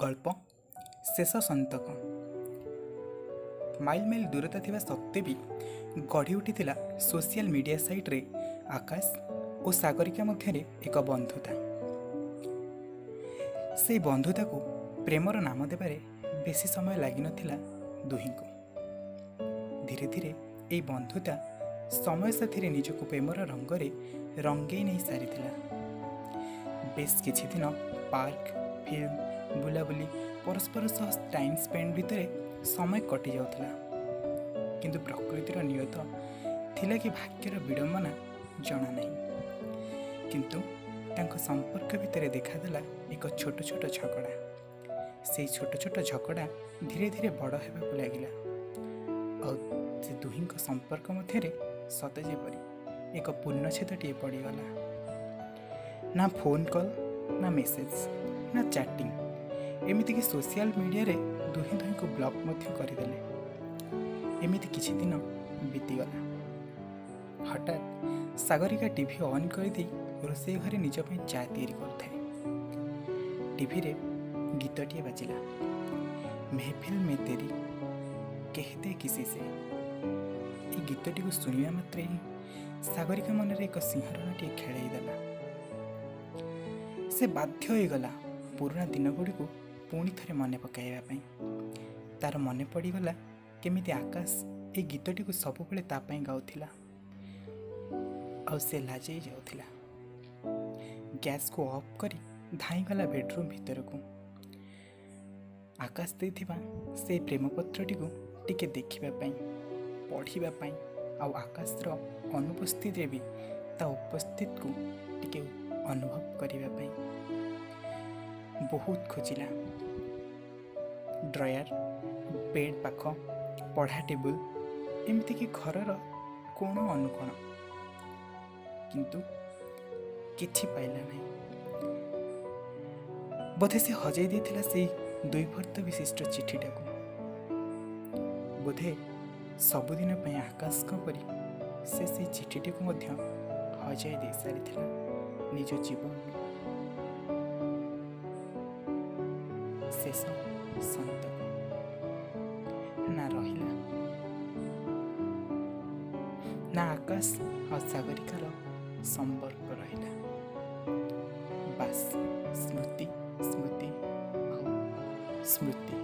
ଗଳ୍ପ ଶେଷ ସନ୍ତକ। Mile mile ଦୂରତା ଥିବା ସତ୍ତ୍ୱେ ବି ଗଢ଼ି ଉଠିଥିଲା ସୋସିଆଲ ମିଡ଼ିଆ ସାଇଟ୍ରେ ଆକାଶ ଓ ସାଗରିକା ମଧ୍ୟରେ ଏକ ବନ୍ଧୁତା। ସେହି ବନ୍ଧୁତାକୁ ପ୍ରେମର ନାମ ଦେବାରେ ବେଶୀ ସମୟ ଲାଗିନଥିଲା ଦୁହିଁଙ୍କୁ। ଧୀରେ ଧୀରେ ଏହି ବନ୍ଧୁତା ସମୟ ସାଥିରେ ନିଜକୁ ପ୍ରେମର ରଙ୍ଗରେ ରଙ୍ଗେଇ ନେଇ ସାରିଥିଲା। ବେଶ କିଛି ଦିନ ପାର୍କ ଫିଲ୍ମ ବୁଲାବୁଲି ପରସ୍ପର ସହ ଟାଇମ୍ ସ୍ପେଣ୍ଡ ଭିତରେ ସମୟ କଟି ଯାଉଥିଲା କିନ୍ତୁ ପ୍ରକୃତିର ନିୟତ ଥିଲା କି ଭାଗ୍ୟର ବିଡ଼ମ୍ବନା ଜଣା ନାହିଁ। କିନ୍ତୁ ତାଙ୍କ ସମ୍ପର୍କ ଭିତରେ ଦେଖାଦେଲା ଏକ ଛୋଟ ଛୋଟ ଝଗଡ଼ା। ସେଇ ଛୋଟ ଛୋଟ ଝଗଡ଼ା ଧୀରେ ଧୀରେ ବଡ଼ ହେବାକୁ ଲାଗିଲା। ଆଉ ସେ ଦୁହିଁଙ୍କ ସମ୍ପର୍କ ମଧ୍ୟରେ ସତେ ଯେପରି ଏକ ପୂର୍ଣ୍ଣଚ୍ଛେଦଟିଏ ପଡ଼ିଗଲା। ନା ଫୋନ୍ କଲ୍ ନା ମେସେଜ୍ ନା ଚାଟିଂ ଏମିତିକି ସୋସିଆଲ ମିଡ଼ିଆରେ ଦୁହେଁ ଦୁହିଁଙ୍କୁ ବ୍ଲକ୍ ମଧ୍ୟ କରିଦେଲେ। ଏମିତି କିଛି ଦିନ ବିତିଗଲା। ହଠାତ୍ ସାଗରିକା ଟିଭି ଅନ୍ କରିଦେଇ ରୋଷେଇ ଘରେ ନିଜ ପାଇଁ ଚା ତିଆରି କରୁଥାଏ। ଟିଭିରେ ଗୀତଟିଏ ବାଜିଲା। ମେହଫିଲ ମେ ତେରି କେହିତେ କିସି ସେ? ଏ ଗୀତଟିକୁ ଶୁଣିବା ମାତ୍ରେ ହିଁ ସାଗରିକା ମନରେ ଏକ ସିଂହରଣଟିଏ ଖେଳେଇ ଦେଲା। ସେ ବାଧ୍ୟ ହୋଇଗଲା। ପୁରୁଣା ଦିନଗୁଡ଼ିକୁ ପୁଣି ଥରେ ମନେ ପକାଇବା ପାଇଁ। ତାର ମନେ ପଡ଼ିଗଲା କେମିତି ଆକାଶ ଏ ଗୀତଟିକୁ ସବୁବେଳେ ତା ପାଇଁ ଗାଉଥିଲା। ଆଉ ସେ ଲାଜେଇ ଯାଉଥିଲା। ଗ୍ୟାସ୍କୁ ଅଫ୍ କରି ଧାଇଁଗଲା ବେଡ଼ରୁମ୍ ଭିତରକୁ। ଆକାଶ ଦେଇଥିବା ସେଇ ପ୍ରେମପତ୍ରଟିକୁ ଟିକେ ଦେଖିବା ପାଇଁ ପଢ଼ିବା ପାଇଁ ଆଉ ଆକାଶର ଅନୁପସ୍ଥିତିରେ ବି ତା ଉପସ୍ଥିତିକୁ ଟିକେ ଅନୁଭବ କରିବା ପାଇଁ। ବହୁତ ଖୋଜିଲା ଡ୍ରୟାର ବେଡ୍ ପାଖ ପଢ଼ା ଟେବୁଲ ଏମିତିକି ଘରର କୋଣ ଅନୁକୋଣ କିନ୍ତୁ କିଛି ପାଇଲା ନାହିଁ ବୋଧେ ସେ ହଜାଇ ଦେଇଥିଲା ସେଇ ଦୁଇ ଫର୍ଦ୍ଦ ବିଶିଷ୍ଟ ଚିଠିଟାକୁ ବୋଧେ ସବୁଦିନ ପାଇଁ ଆକାଶଙ୍କ ପରି ସେ ସେଇ ଚିଠିଟିକୁ ମଧ୍ୟ ହଜାଇ ଦେଇ ସାରିଥିଲା ନିଜ ଜୀବନ ଶେଷ ସନ୍ତକ ନା ରହିଲା ନା ଆକାଶ ଆଉ ସାଗରିକାର ସମ୍ପର୍କ ରହିଲା ବାସ୍ ସ୍ମୃତି ସ୍ମୃତି ଆଉ ସ୍ମୃତି